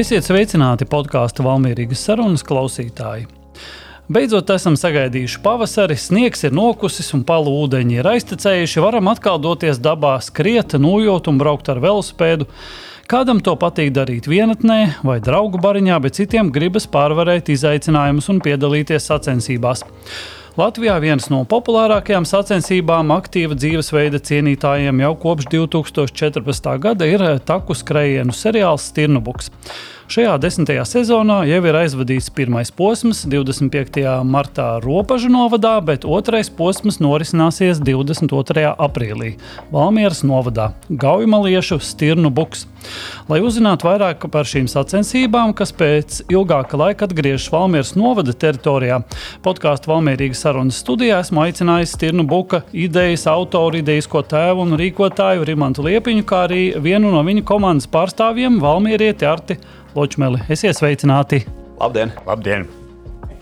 Esiet sveicināti podkāstu Valmīrijas sarunas klausītāji. Beidzot, esam sagaidījuši pavasari, sniegs ir nokusis un palu ūdeņi ir aiztecējuši. Varam atkal doties dabā, skriet, nojot un braukt ar velospēdu. Kādam to patīk darīt vienatnē vai draugu bariņā, bet citiem gribas pārvarēt izaicinājumus un piedalīties sacensībās. Latvijā viens no populārākajām sacensībām aktīva dzīvesveida cienītājiem jau kopš 2014. gada ir taku skrējienu seriāls Stirnubuks. Šajā desmitajā sezonā jau ir aizvadīts pirmais posms 25. martā Ropažu novadā, bet otrais posms norisināsies 22. aprīlī Valmieras novadā Gaujamaliešu Stirnu Buks. Lai uzzinātu vairāk par šīm sacensībām, kas pēc ilgāka laika atgriežas Valmieras novada teritorijā, podkāstu Valmierīgas sarunas studijā esmu aicinājis Stirnu Buka idejas autoru, idejas ko tēvu un rīkotāju Rimantu Liepiņu, kā arī vienu no viņa komandas pārstāvjiem Valmierieti Arti Ločmeli. Esiet sveicināti! Labdien! Labdien.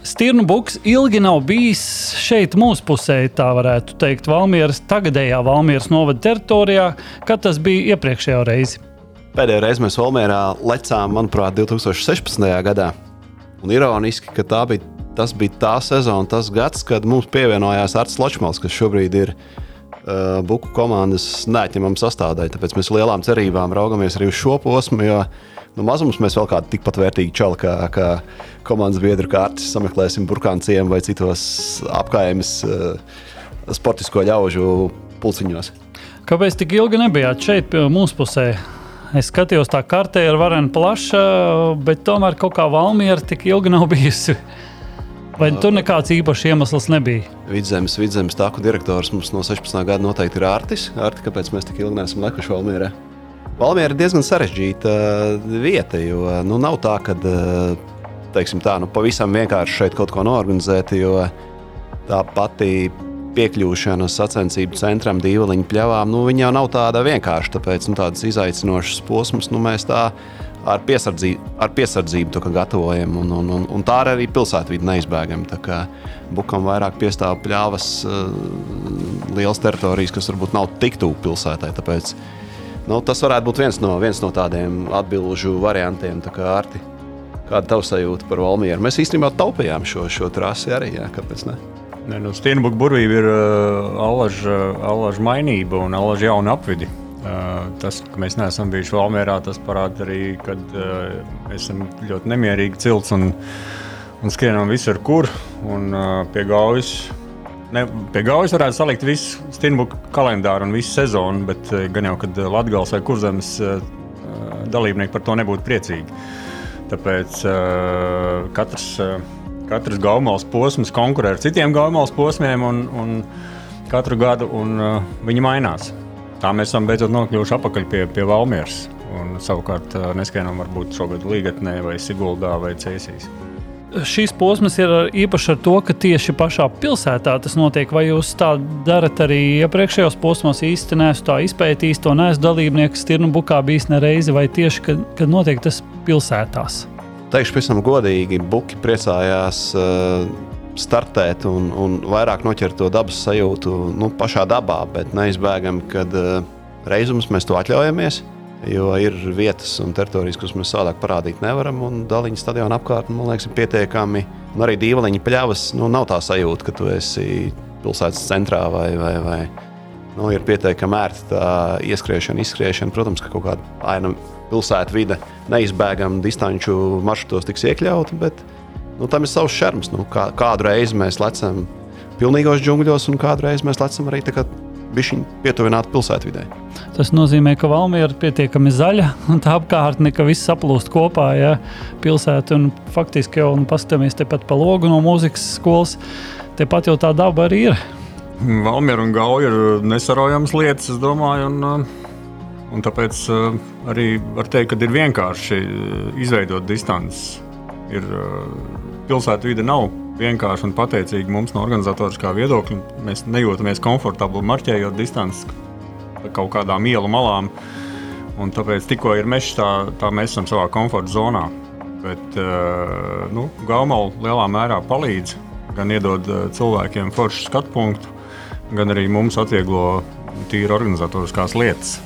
Stirnu buks ilgi nav bijis šeit, mūsu pusē, tā varētu teikt, Valmieras, tagadējā Valmieras novada teritorijā, kad tas bija iepriekšējā reizi. Pēdējo reizi mēs Valmierā lecām, manuprāt, 2016. gadā. Un ironiski, ka tā bija, tas bija tā sezona, tas gads, kad mums pievienojās Arts Ločmals, kas šobrīd ir uh, Buku komandas neatņemama sastāvdaļa. Tāpēc mēs lielām cerībām raugamies arī uz šo posmu. Jo, nu, mazums mēs vēl kādu tikpat vērtīgu čalu kā, kā komandas biedru kārtas sameklēsim burkānciem vai citos apgājumus uh, sportisko ļaužu pulciņos. Kāpēc tik ilgi nebijāt šeit, mūsu pusē? Es skatījos, tā kartē ir varena plaša, bet tomēr kaut kā Valmiera tik ilgi nav bijusi. Vai tur nekāds īpašs iemesls nebija? Vidzemes, vidzemes tāku direktors mums no 16. gada noteikti ir Artis. Arti, kāpēc mēs tik ilgi neesam lekuši Valmierā? Valmiera ir diezgan sarežģīta uh, vieta, jo uh, nu, nav tā, ka uh, teiksim, tā, nu, pavisam vienkārši šeit kaut ko norganizēt, jo tā pati piekļūšana sacensību centram, dīvaļiņu pļavām, nu, jau nav tāda vienkārša. Tāpēc nu, tādas izaicinošas posmas nu, mēs tā ar piesardzību, ar piesardzību gatavojam. Un, un, un, un tā arī pilsētvide neizbēgama. Bukam vairāk piestāv pļāvas, liels teritorijas, kas varbūt nav tik tuvu pilsētai. Tāpēc Nu, tas varētu būt viens no, viens no tādiem atbildžu variantiem. Tā kā Arti, kāda ir tava sajūta par Valmieru? Mēs īstenībā taupījām šo, šo trasi arī. Jā, kāpēc ne? Ne, nu, Stienbuka burvība ir uh, alaža, alaža mainība un alaža jauna apvidi. Uh, tas, ka mēs neesam bijuši Valmjerā, tas parāda arī, ka uh, esam ļoti nemierīgi cilts un, un skrienam visur, kur un uh, pie gaujas Ne, pie gaujas varētu salikt visu Stinbuka kalendāru un visu sezonu, bet eh, gan jau, kad Latvijas vai Kurzemes uh, dalībnieki par to nebūtu priecīgi. Tāpēc katrs, katrs gaumals posms konkurē ar citiem gaumals posmiem un, un katru gadu un, viņi mainās. Tā mēs esam beidzot nokļuvuši atpakaļ pie, pie Valmieras. Un, savukārt neskaidām varbūt šogad Līgatnē vai Siguldā vai Cēsīs šīs posms ir īpašs ar to, ka tieši pašā pilsētā tas notiek. Vai jūs tā darat arī iepriekšējos posmos? īsti neesmu tā izpētījis, to neesmu dalībnieks Stirnu bukā bijis nereizi, vai tieši, kad, kad notiek tas pilsētās? Teikšu pavisam godīgi, Buki priecājās uh, startēt un, un vairāk noķert to dabas sajūtu nu, pašā dabā, bet neizbēgam, kad uh, reizums mēs to atļaujamies. Uh, Jo ir vietas un teritorijas, kuras mēs savādāk parādīt nevaram. Un Daliņas stadiona apkārtnē, man liekas, ir pietiekami. Un arī dīvainiņa pļavas, nu, nav tā sajūta, ka tu esi pilsētas centrā vai, vai, vai nu, ir pietiekami ērta tā ieskriešana, izskriešana. Protams, ka kaut kāda aina pilsētas vide neizbēgami distanču maršrutos tiks iekļauta, bet nu, tam ir savs šarms. Nu, kā, kādu reizi mēs lecam pilnīgos džungļos, un kādu reizi mēs lecam arī bišķiņu pietuvināti pilsētvidē. Tas nozīmē, ka Valmiera ir pietiekami zaļa un tā apkārtne, ka viss saplūst kopā. Ja, pilsēta un faktiski jau paskatāmies tepat pa logu no mūzikas skolas, tepat jau tā daba arī ir. Valmiera un Gauja ir nesaraujams lietas, es domāju. Un, un tāpēc eh, arī var teikt, ka ir vienkārši eh, izveidot distanci. Ir pilsēta vide nav vienkārši un pateicīgi mums no organizatoriskā viedokļa. Mēs nejūtamies komfortabli marķējot distanci kaut kādām ielu malām. Un tāpēc tikko ir mežs, tā, tā mēs esam savā komforta zonā. Bet uh, nu, Gaumala lielā mērā palīdz gan iedod uh, cilvēkiem foršu skatu punktu, gan arī mums atvieglo tīri organizatoriskās lietas.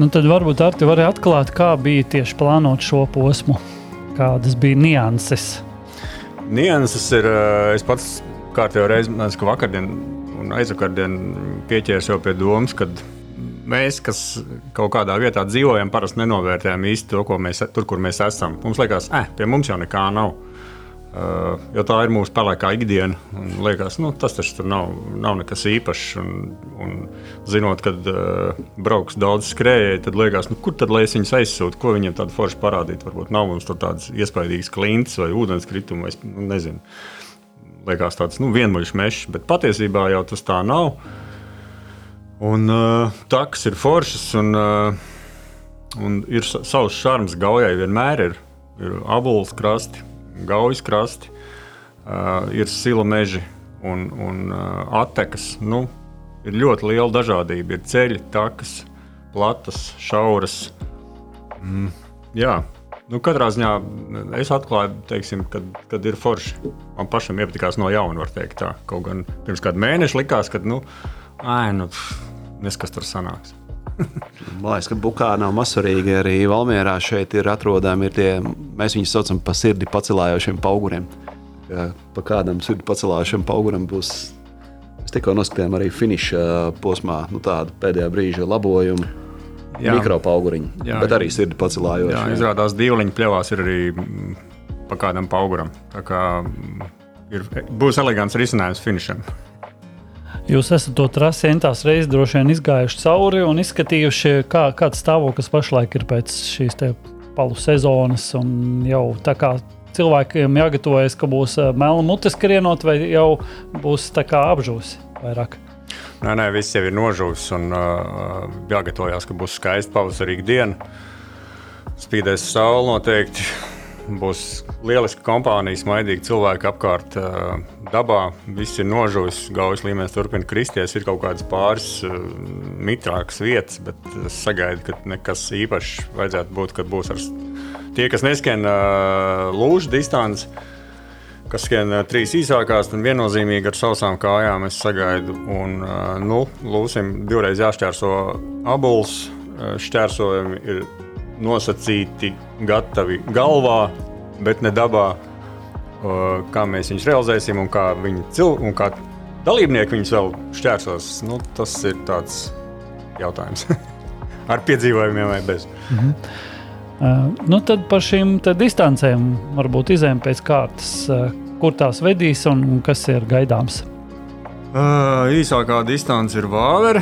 Nu, tad varbūt Arti var atklāt, kā bija tieši plānot šo posmu, kādas bija nianses. Nianses ir, eh, es pats kārtējo reizi, ka vakardien un aizvakardien pieķēries jau pie domas, ka mēs, kas kaut kādā vietā dzīvojam, parasti nenovērtējam īsti to, mēs, tur, kur mēs esam. Mums liekas, eh, pie mums jau nekā nav. Uh, jo tā ir mūsu pelēkā ikdiena. Liekas, nu, tas taču nav, nav nekas īpašs. Un, un zinot, ka uh, brauks daudz skrējēji, tad liekas, nu, kur tad lai es viņus aizsūtu, ko viņiem tādu foršu parādīt. Varbūt nav mums tur tādas iespaidīgas klints vai ūdenskritumi, vai nu, nezinu. Liekas, tāds nu, vienmuļš mežs, bet patiesībā jau tas tā nav. Un uh, taks ir foršs un, uh, un ir savs šarms gaujai vienmēr ir. Ir abulis krasti, gaujas krasti, uh, ir sila meži un, un uh, attekas. Nu, ir ļoti liela dažādība. Ir ceļi, takas, platas, šauras. Mm, jā, Nu, katrā ziņā es atklāju, teiksim, kad, kad ir forši. Man pašam iepatikās no jauna, var teikt. Tā. Kaut gan pirms kāda mēneša likās, ka, nu, ai, nu, neskas tur sanāks. Man liekas, ka Bukā nav mazsvarīgi. Arī Valmjerā šeit ir atrodami ir tie, mēs viņus saucam par sirdi pacelājošiem auguriem. Pa kādam sirdi pacelājošam auguram būs. Mēs tikko noskatījām arī finiša posmā, nu, tādu pēdējā brīža labojumu. Mikropauguriņu, bet arī sirdi pacelājoši. Jā, jā. izrādās dīvaļiņa pļavās ir arī pa kādam pauguram. Tā kā ir, būs elegants risinājums finišam. Jūs esat to trasi entās reizes droši vien izgājuši cauri un izskatījuši, kā, kāds stāvoklis pašlaik ir pēc šīs palu sezonas. Jau tā kā cilvēkiem jāgatavojas, ka būs eh, melna mutes krienot, vai jau būs apžūsi vairāk. Nē, nē, viss jau ir nožūs un uh, jāgatavojas, ka būs skaista pavasarīga diena. Spīdēs saule noteikti būs lieliska kompānija, smaidīgi cilvēki apkārt dabā. Viss ir nožūs, gaujas līmenis turpina kristies. Ir kaut kādas pāris mitrākas vietas, bet es sagaidu, ka nekas īpašs vajadzētu būt, kad būs ar tie, kas neskan lūžu distanci. Kas skan trīs īsākās, un viennozīmīgi ar sausām kājām es sagaidu. Un, nu, lūsim, divreiz jāšķērso abuls. Uh, šķērsojumi ir nosacīti, gatavi galvā, bet ne dabā. Kā mēs viņus realizēsim un kā, viņi cil, un kā dalībnieki viņus vēl šķērsos, nu, tas ir tāds jautājums. Ar piedzīvojumiem vai bez. Mm -hmm. Uh, nu tad par šīm distancēm varbūt izējām pēc kārtas, uh, kur tās vedīs un, un kas ir gaidāms. Uh, īsākā distance ir Vāvere.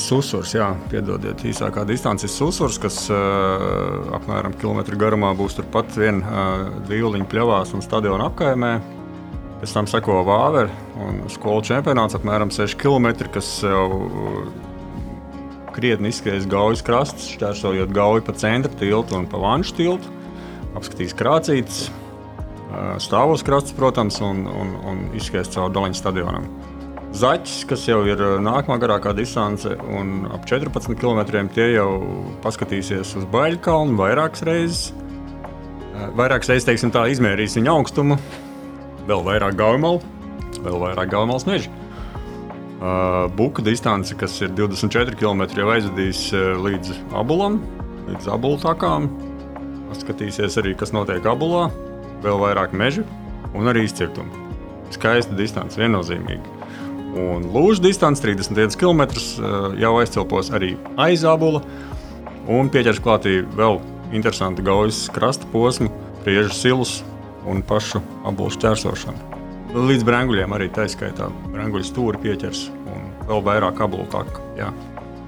Susurs. Jā, piedodiet. Īsākā distance ir Susurs, kas uh, apmēram kilometru garumā būs turpat vien uh, Dīliņa pļavās un stadiona apkaimē. Pēc tam seko Vāvere un skolu čempionāts apmēram 6 km, kas jau krietni izskries Gaujas krastes, šķērsojot Gauju pa centra tiltu un pa Vanšu tiltu. Apskatīs krācītes stāvos krastes, protams, un, un, un izskries caur Doliņu stadionam. Zaķis, kas jau ir nākamā garākā distance, un ap 14 km tie jau paskatīsies uz Baļķa kalnu vairākas reizes. Vairākas reizes, teiksim, tā izmērīs viņa augstumu, vēl vairāk gaumalu, vēl vairāk gaumalas meža. Uh, Buka distance, kas ir 24 km, jau aizvedīs līdz abulam, līdz abulu takām. Paskatīsies arī, kas notiek abulā vēl vairāk mežu un arī izcirtumu. Skaista distance, viennozīmīgi. Un lūža distance 31 km jau aizcelpos arī aiz abula un pieķers klātī vēl interesantu gaujas krasta posmu, priežu silus un pašu abulu šķērsošanu. Līdz brānguļiem arī tā skaitā brānguļu stūri pieķers un vēl vairāk abulu taku.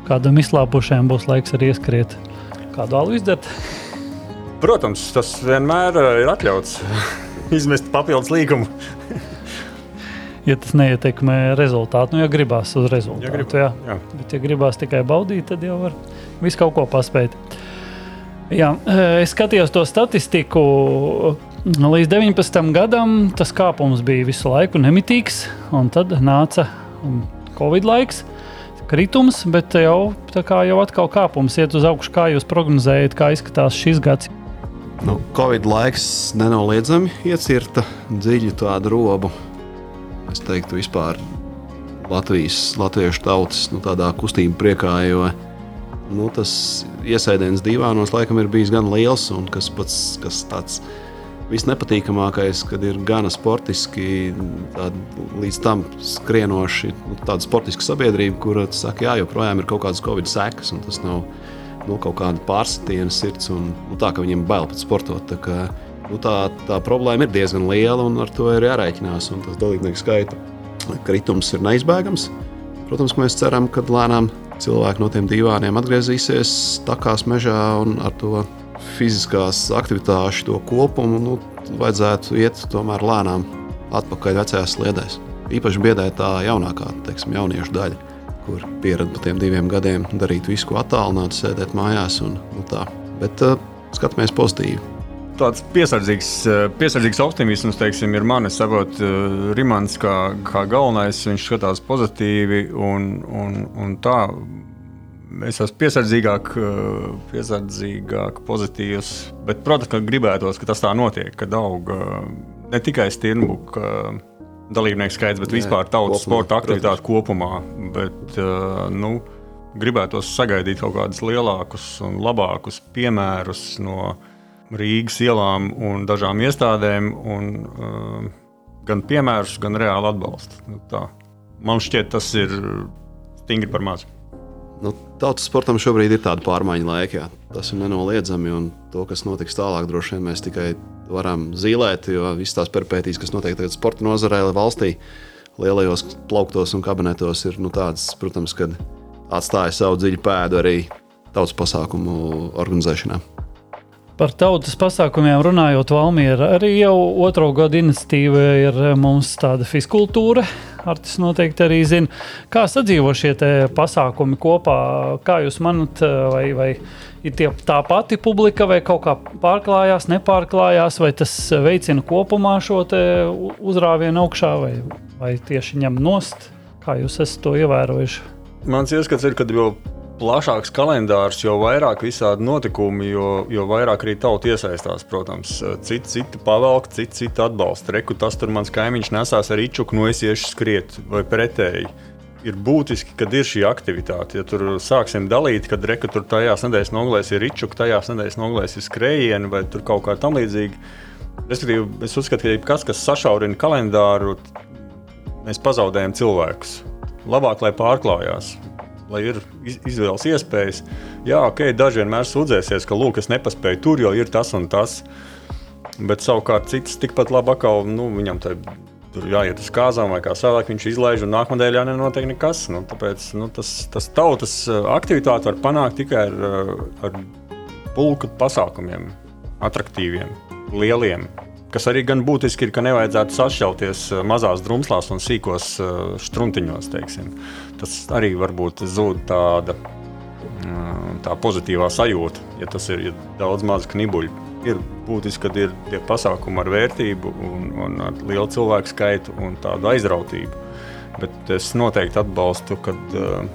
Kādam izslāpušajam būs laiks arī ieskriet, kādu alu izdarīt. Protams, tas vienmēr eh, ir atļauts izmest papildus līgumu. ja tas neietekmē rezultātu, nu, ja gribās uz rezultātu, ja grib, jā. Jā. bet ja gribās tikai baudīt, tad jau var visu kaut ko paspēt. Jā, eh, es skatījos to statistiku. Līdz 19 gadam tas kāpums bija visu laiku nemitīgs, un tad nāca Covid laiks kritums, bet jau tā kā jau atkal kāpums iet uz augšu. Kā jūs prognozējat, kā izskatās šis gads? Nu, Covid laiks nenoliedzami iecirta dziļu tādu robu. Es teiktu, vispār Latvijas, latviešu tautas nu, kustību priekā, jo nu, tas iesēdiens divānos laikam ir bijis gan liels un kas pats kas tāds. Visnepatīkamākais, kad ir gana sportiski, tād, līdz tam skrienoši, nu, tāda sportiska sabiedrība, kur saka, jā, joprojām ir kaut kādas covid sekas, un tas nav nu, kaut kāda pārsitiena sirds, un nu, tā, ka viņiem bail pat sportot. Tā, ka, nu, tā, tā problēma ir diezgan liela, un ar to ir jārēķinās, un tas dalībnieku skaita kritums ir neizbēgams. Protams, mēs ceram, ka lēnām cilvēki no tiem divām atgriezīsies takās mežā un ar to fiziskās aktivitāšu to kopumu nu, vajadzētu iet tomēr lēnām atpakaļ vecajās sliedēs. Īpaši biedē tā jaunākā, teiksim, jauniešu daļa, kur pieredz pa tiem diviem gadiem darīt visu, ko attālināt, sēdēt mājās un nu, tā. Bet uh, skatāmies pozitīvi tāds piesardzīgs, piesardzīgs optimisms, teiksim, ir manis. Saprot, Rimants kā, kā galvenais, viņš skatās pozitīvi un, un, un tā es esmu piesardzīgāk, eh, piesardzīgāk, pozitīvs. Bet, protams, ka gribētos, ka tas tā notiek, kad aug eh, ne tikai stirnbuka eh, dalībnieku skaits, bet vispār tautas sporta aktivitāte kopumā. Bet, nu, gribētos sagaidīt kaut kādus lielākus un labākus piemērus no Rīgas ielām un dažām iestādēm. Un, gan piemērus, gan reāli atbalstu. Nu, tā. Man šķiet, tas ir stingri par mazu. Nu, tautas sportam šobrīd ir tāda pārmaiņu laika. Jā. Tas ir nenoliedzami. Un to, kas notiks tālāk, droši vien mēs tikai varam zīmēt. Jo visas tās perpētīs, kas notiek tagad sporta nozarē, valstī, lielajos plauktos un kabinetos, ir nu, tādas, protams, kad atstāja savu dziļu pēdu arī tautas pasākumu organizēšanā. Par tautas pasākumiem runājot, Valmiera arī jau otro gadu iniciatīva ir mums tāda fiskultūra. Artis noteikti arī zina, kā sadzīvo šie pasākumi kopā. Kā jūs manat, vai, vai ir tie, tā pati publika, vai kaut kā pārklājās, nepārklājās, vai tas veicina kopumā šo uzrāvienu augšā, vai, vai tieši ņem nost? Kā jūs esat to ievērojuši? Mans ieskats ir, ka jau plašāks kalendārs, jo vairāk visādi notikumi, jo, jo vairāk arī tauta iesaistās. Protams, citi, citi pavelk, citi, citi atbalsta. Reku tas tur mans kaimiņš nesās ar īčuku, no es iešu skriet vai pretēji. Ir būtiski, kad ir šī aktivitāte. Ja tur sāksim dalīt, kad reka tur tajās nedēļas nogalēs ir īčuka, tajās nedēļas nogalēs ir skrējieni vai kaut kā tam līdzīga. Respektīvi, es uzskatu, ka kas, kas sašaurina kalendāru, mēs pazaudējam cilvēkus. Labāk, lai pārklājās lai ir izvēles iespējas. Jā, ok, daži vienmēr sūdzēsies, ka lūk, es nepaspēju tur, jo ir tas un tas. Bet savukārt cits tikpat labi atkal, nu, viņam tā tur jāiet uz kāzām vai kā savādāk viņš izlaiž, un nākamā nedēļā nenotiek nekas. Nu, tāpēc nu, tas, tas tautas uh, aktivitāte var panākt tikai ar, uh, ar pulka pasākumiem, attraktīviem, lieliem. Kas arī gan būtiski ir, ka nevajadzētu sašķelties uh, mazās drumslās un sīkos struntiņos. Teiksim tas arī varbūt zūd tāda tā pozitīvā sajūta, ja tas ir ja daudz mazu knibuļu. Ir būtiski, ka ir tie pasākumi ar vērtību, un, un ar lielu cilvēku skaitu un tādu aizrautību. Bet es noteikti atbalstu, ka uh,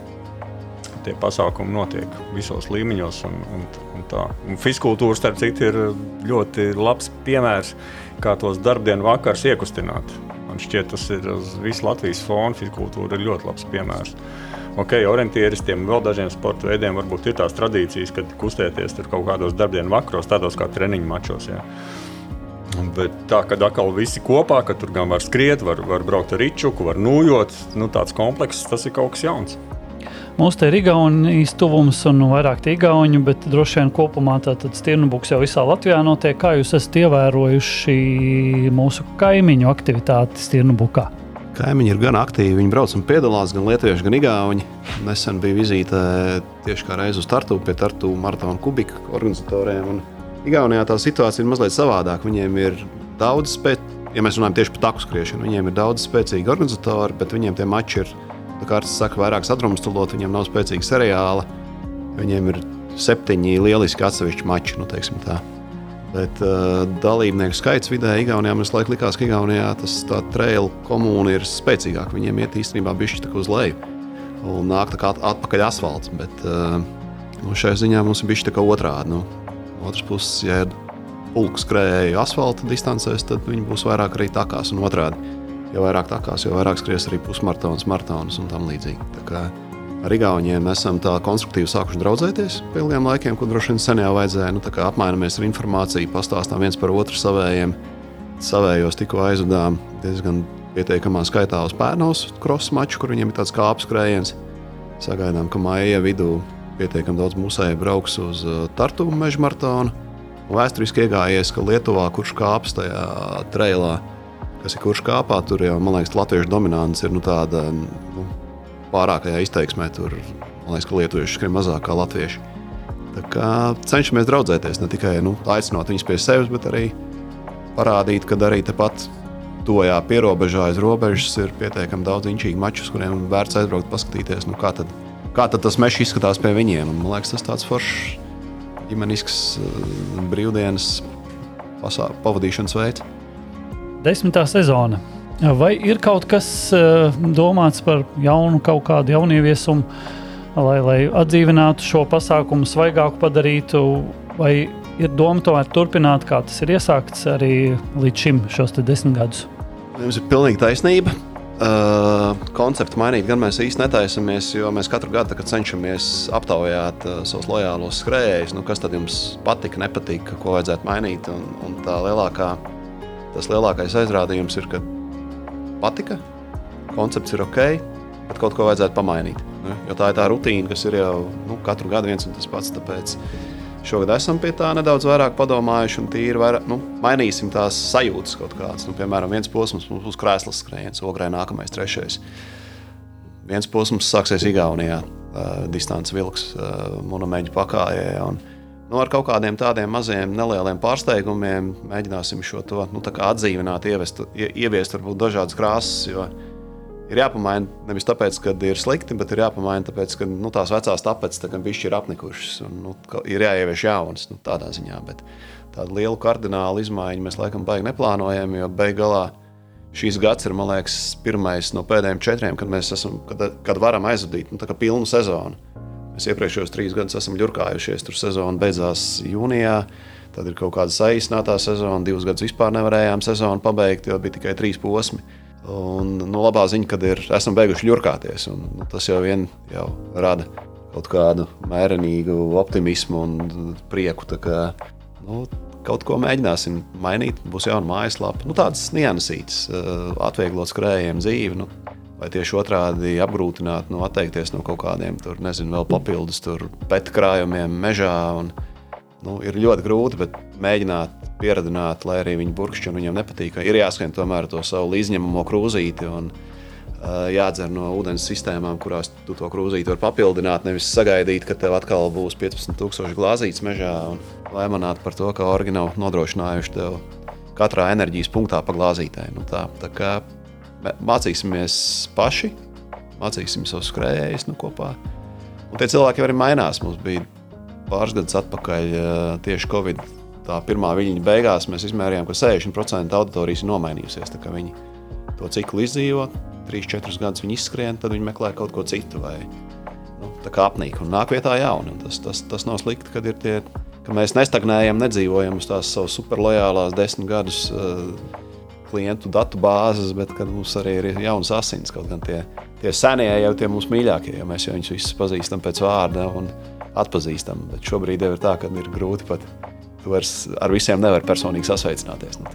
tie pasākumi notiek visos līmeņos. Un, un, un tā. un fiskultūra, starp citu, ir ļoti labs piemērs, kā tos darbdienu vakars iekustināt. Man šķiet, tas ir uz visu Latvijas fona. Fizikultūra ir ļoti labs piemērs. Ok, orientieristiem un vēl dažiem sporta veidiem varbūt ir tās tradīcijas, kad kustēties kaut kādos darbdienu vakaros, tādos kā treniņu mačos. Jā. Bet tā, kad atkal visi kopā, ka tur gan var skriet, var, var braukt ar rīčuku, var nūjot, nu, tāds komplekss, tas ir kaut kas jauns. Mums te ir Igaunijas tuvums un vairāk Igauni, bet droši vien kopumā tātad stirnubuks jau visā Latvijā notiek. Kā jūs esat ievērojuši mūsu kaimiņu aktivitāti stirnubukā? Kaimiņi ir gan aktīvi. Viņi brauc un piedalās gan lietuvieši, gan igauni. Nesen bija vizīte tieši kā reiz uz Tartu pie Tartu maratona kubika organizatoriem. Un Igaunijā tā situācija ir mazliet savādāka. Viņiem ir daudz spēcīgu, ja mēs runājam tieši par taku skriešanu, viņiem ir daudz spēcīgi organizatori, bet viņiem tie mači ir kā Kārts saka, vairāk sadrumstalot, viņiem nav spēcīga seriāla. Viņiem ir septiņi lieliski atsevišķi mači. Nu, Bet uh, dalībnieku skaits vidēji Igaunijā mums laikam likās, ka Igaunijā tas trailu komūna ir spēcīgāka. Viņiem iet īstenībā bišķi uz leju un nāk kā atpakaļ asfalts. Bet uh, nu, šajā ziņā mums ir bišķi otrādi. Nu, otrs puses, ja ir pulks skrēja asfalta distancēs, tad viņi būs vairāk arī takās un otrādi jo vairāk takās, jo vairāk skries arī pusmaratons, maratonus un tam līdzīgi. Ar Igauniem esam tā konstruktīvi sākuši draudzēties pie ilgiem laikiem, ko droši vien sen jau vajadzēja. Nu, apmainamies ar informāciju, pastāstām viens par otru savējiem. Savējos tikko aizvedām diezgan pietiekamā skaitā uz Pērnaus krosa maču, kur viņiem ir tāds kā apskrējiens. Sagaidām, ka maija vidū pietiekami daudz musēju brauks uz uh, Tartu meža maratonu. Vēsturiski iegājies, ka Lietuvā, kurš kāps tajā trailā, kas ir kurš kāpā, tur jau, man liekas, latviešu dominants ir nu, tāda nu, pārākajā izteiksmē. Tur, man liekas, ka lietuvieši skrien mazāk kā latvieši. Tā kā cenšamies draudzēties, ne tikai nu, aicinot viņus pie sevis, bet arī parādīt, ka arī tepat tojā pierobežā aiz robežas ir pietiekami daudz inčīgu mačus, kuriem vērts aizbraukt, paskatīties, nu, kā, tad, kā tad tas mežs izskatās pie viņiem. Un, man liekas, tas tāds foršs ģimenisks brīvdienas pasā, pavadīšanas veids. Desmitā sezona. Vai ir kaut kas uh, domāts par jaunu, kaut kādu jaunieviesumu, lai, lai atdzīvinātu šo pasākumu, svaigāku padarītu, vai ir doma tomēr turpināt, kā tas ir iesākts arī līdz šim, šos desmit gadus? Jums ir pilnīgi taisnība. Uh, konceptu mainīt gan mēs īsti netaisamies, jo mēs katru gadu cenšamies aptaujāt uh, savus lojālos skrējējus, nu, kas tad jums patika, nepatika, ko vajadzētu mainīt. Un, un tā lielākā, tas lielākais aizrādījums ir, ka patika, koncepts ir ok, bet kaut ko vajadzētu pamainīt. Ne? Jo tā ir tā rutīna, kas ir jau nu, katru gadu viens un tas pats. Tāpēc, Šogad esam pie tā nedaudz vairāk padomājuši un tīri vairāk, nu, mainīsim tās sajūtas kaut kādas. Nu, piemēram, viens posms mums būs krēslas skrējiens, ograi nākamais, trešais. Viens posms sāksies Igaunijā, uh, distance vilks uh, monumentu pakājē. Un, nu, ar kaut kādiem tādiem maziem, nelieliem pārsteigumiem mēģināsim šo to nu, atdzīvināt, ievest, ieviest varbūt dažādas krāsas. Jo, ir jāpamaina nevis tāpēc, ka ir slikti, bet ir jāpamaina tāpēc, ka nu, tās vecās tapetes tā bišķi ir apnikušas un nu, ir jāievieš jaunas nu, tādā ziņā. Bet tādu lielu kardinālu izmaiņu mēs laikam baigi neplānojam, jo beigās šīs gads ir liekas, pirmais no pēdējiem četriem, kad mēs esam, kad, kad varam aizvadīt nu, pilnu sezonu. Mēs iepriekšējos trīs gadus esam ļurkājušies, tur sezona beidzās jūnijā. Tad ir kaut kāda saīsinātā sezona, divus gadus vispār nevarējām sezonu pabeigt, jo bija tikai trīs posmi. Un, nu, labā ziņa, kad ir, esam beiguši ļurkāties. Un, nu, tas jau vien jau rada kaut kādu mērenīgu optimismu un prieku. Kā, nu, kaut ko mēģināsim mainīt, būs jauna mājaslapa. Nu, tādas niansītas, eh, atvieglot skrējiem dzīvi. Nu, vai tieši otrādi apgrūtināt, nu, atteikties no kaut kādiem tur, nezinu, vēl papildus pēta krājumiem mežā. Un, nu, ir ļoti grūti, bet mēģināt pieradināt, lai arī viņi burkšķi un viņiem nepatīk. Ir jāskrien tomēr to savu izņemamo krūzīti. Un, uh, Jādzer no ūdens sistēmām, kurās tu to krūzīti vari papildināt. Nevis sagaidīt, ka tev atkal būs 15,000 glāzītes mežā un lēmanāt par to, ka orgi nav nodrošinājuši tev katrā enerģijas punktā pa glāzītē. Nu tā, tā kā mācīsimies paši, mācīsim savus skrējējus nu, kopā. Un tie cilvēki arī mainās. Mums bija pāris gadus atpakaļ tieši Covid tā pirmā viļņa beigās mēs izmērījām, ka 60% auditorijas ir nomainījusies. Viņi to ciklu izdzīvo, 3-4 gadus viņi izskrien, tad viņi meklē kaut ko citu. Vai, nu, tā kā apnīk un nāk vietā jauni. Tas, tas, tas nav slikti, kad ir tie, ka mēs nestagnējam, nedzīvojam uz tās savas superlojālās desmit gadus uh, klientu datu bāzes, bet mums arī ir jaunas asins. Kaut gan tie, tie senie jau tie mūsu mīļākie, jo mēs jau viņus visus pazīstam pēc vārda un atpazīstam. Bet šobrīd jau ir tā, ka ir grūti pat vairs ar visiem nevari personīgi sasveicināties. Nu,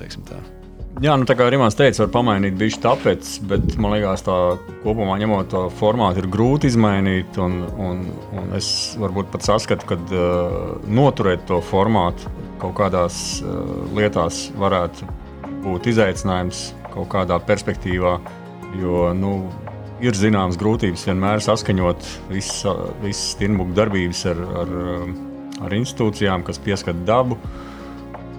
Jā, nu, tā kā Rimans teica, var pamainīt bišķi tāpēc, bet man liekas, tā kopumā ņemot to formātu, ir grūti izmainīt. Un, un, un es varbūt pat saskatu, ka uh, noturēt to formātu kaut kādās uh, lietās varētu būt izaicinājums kaut kādā perspektīvā. Jo nu, ir zināmas grūtības vienmēr saskaņot visas vis stinbuku darbības ar. ar ar institūcijām, kas pieskata dabu,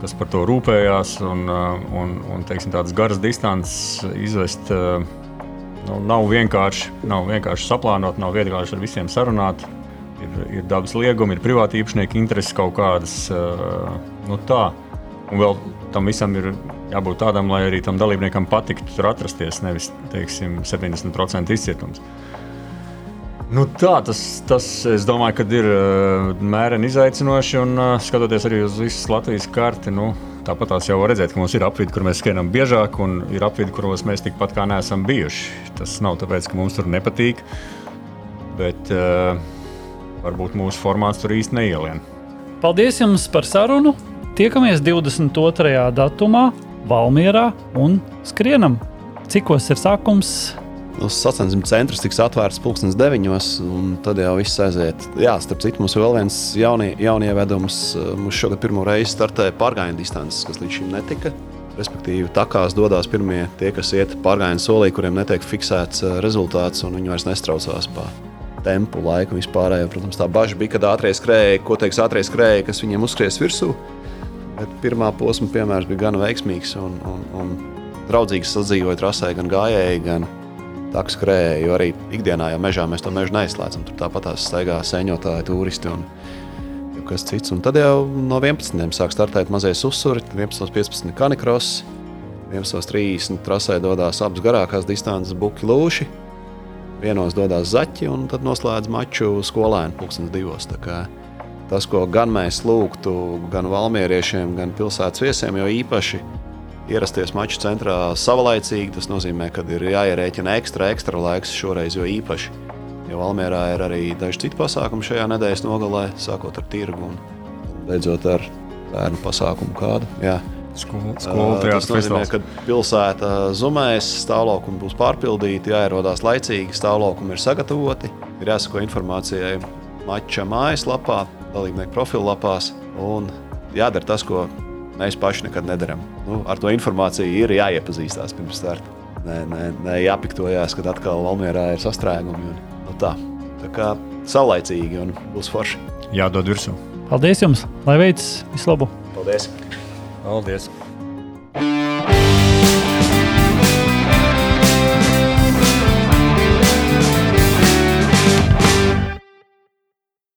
kas par to rūpējās. Un, un, un teiksim, tādas garas distances izvest nu, nav, vienkārši, nav vienkārši saplānot, nav vienkārši ar visiem sarunāt. Ir, ir dabas liegumi, ir privāti īpašnieki intereses kaut kādas. Nu, tā. Un vēl tam visam ir jābūt tādam, lai arī tam dalībniekam patiktu tur atrasties, nevis teiksim, 70% izcietums. Nu tā, tas, tas es domāju, ka ir uh, mēreni izaicinoši. Un uh, skatoties arī uz visas Latvijas karti, nu, tāpat jau var redzēt, ka mums ir apvidi, kur mēs skrienam biežāk, un ir apvidi, kuros mēs tikpat kā neesam bijuši. Tas nav tāpēc, ka mums tur nepatīk. bet uh, varbūt mūsu formāts tur īsti neielien. Paldies jums par sarunu! Tiekamies 22. datumā Valmierā un skrienam. Cikos ir sākums? Uz sacensību centrs tiks atvērts pulkstenis deviņos, un tad jau viss aiziet. Jā, starp citu, mums vēl viens jaunie, jaunievedums. Mums šogad pirmo reizi startēja pārgājienu distances, kas līdz šim netika. Respektīvi, takās dodas pirmie tie, kas iet pārgājienu solī, kuriem netiek fiksēts eh, rezultāts, un viņi vairs nestraucās pa tempu, laiku un vispārējo. Protams, tā bažas bija, kad ātrie skrēja, ko teiks ātrie skrēja, kas viņiem uzskries virsū. Bet pirmā posma piemērs bija gan veiksmīgs un, un, un draudzīgs sadzīvoja trasē gan gājēji, gan tā skrēja. Jo arī ikdienā jau mežā mēs to mežu neizslēdzam. Tur tāpat tās staigā sēņotāji, turisti un kas cits. Un tad jau no 11. sāk startēt mazais uzsvars, 11.15. kanikros, 11.30. trasē dodas abas garākās distances buļbuļs lūši. Vienos dodas zaķi un tad noslēdz maču skolēnu pulkstenes divos. Tas, ko gan mēs lūgtu, gan valmieriešiem, gan pilsētas viesiem, jo īpaši ierasties maču centrā savlaicīgi. Tas nozīmē, ka ir jāierēķina ekstra, ekstra laiks šoreiz, jo īpaši. Jo Valmjerā ir arī daži citi pasākumi šajā nedēļas nogalē, sākot ar tirgu un beidzot ar bērnu pasākumu kādu. Jā. Skolu, skolu uh, tas nozīmē, ka pilsēta zumēs, stāvokļi būs pārpildīti, jāierodās laicīgi, stāvokļi ir sagatavoti, ir jāsako informācijai mača mājaslapā, dalībnieku profilapās un jādara tas, ko mēs paši nekad nedarām. Nu, ar to informāciju ir jāiepazīstās pirms starta. Nē, nē, nē jāpiktojās, kad atkal Valmjerā ir sastrēgumi. Un, nu, tā. tā kā saulaicīgi un būs forši. Jādod virsū. Paldies jums! Lai veids vislabāk! Paldies! Paldies!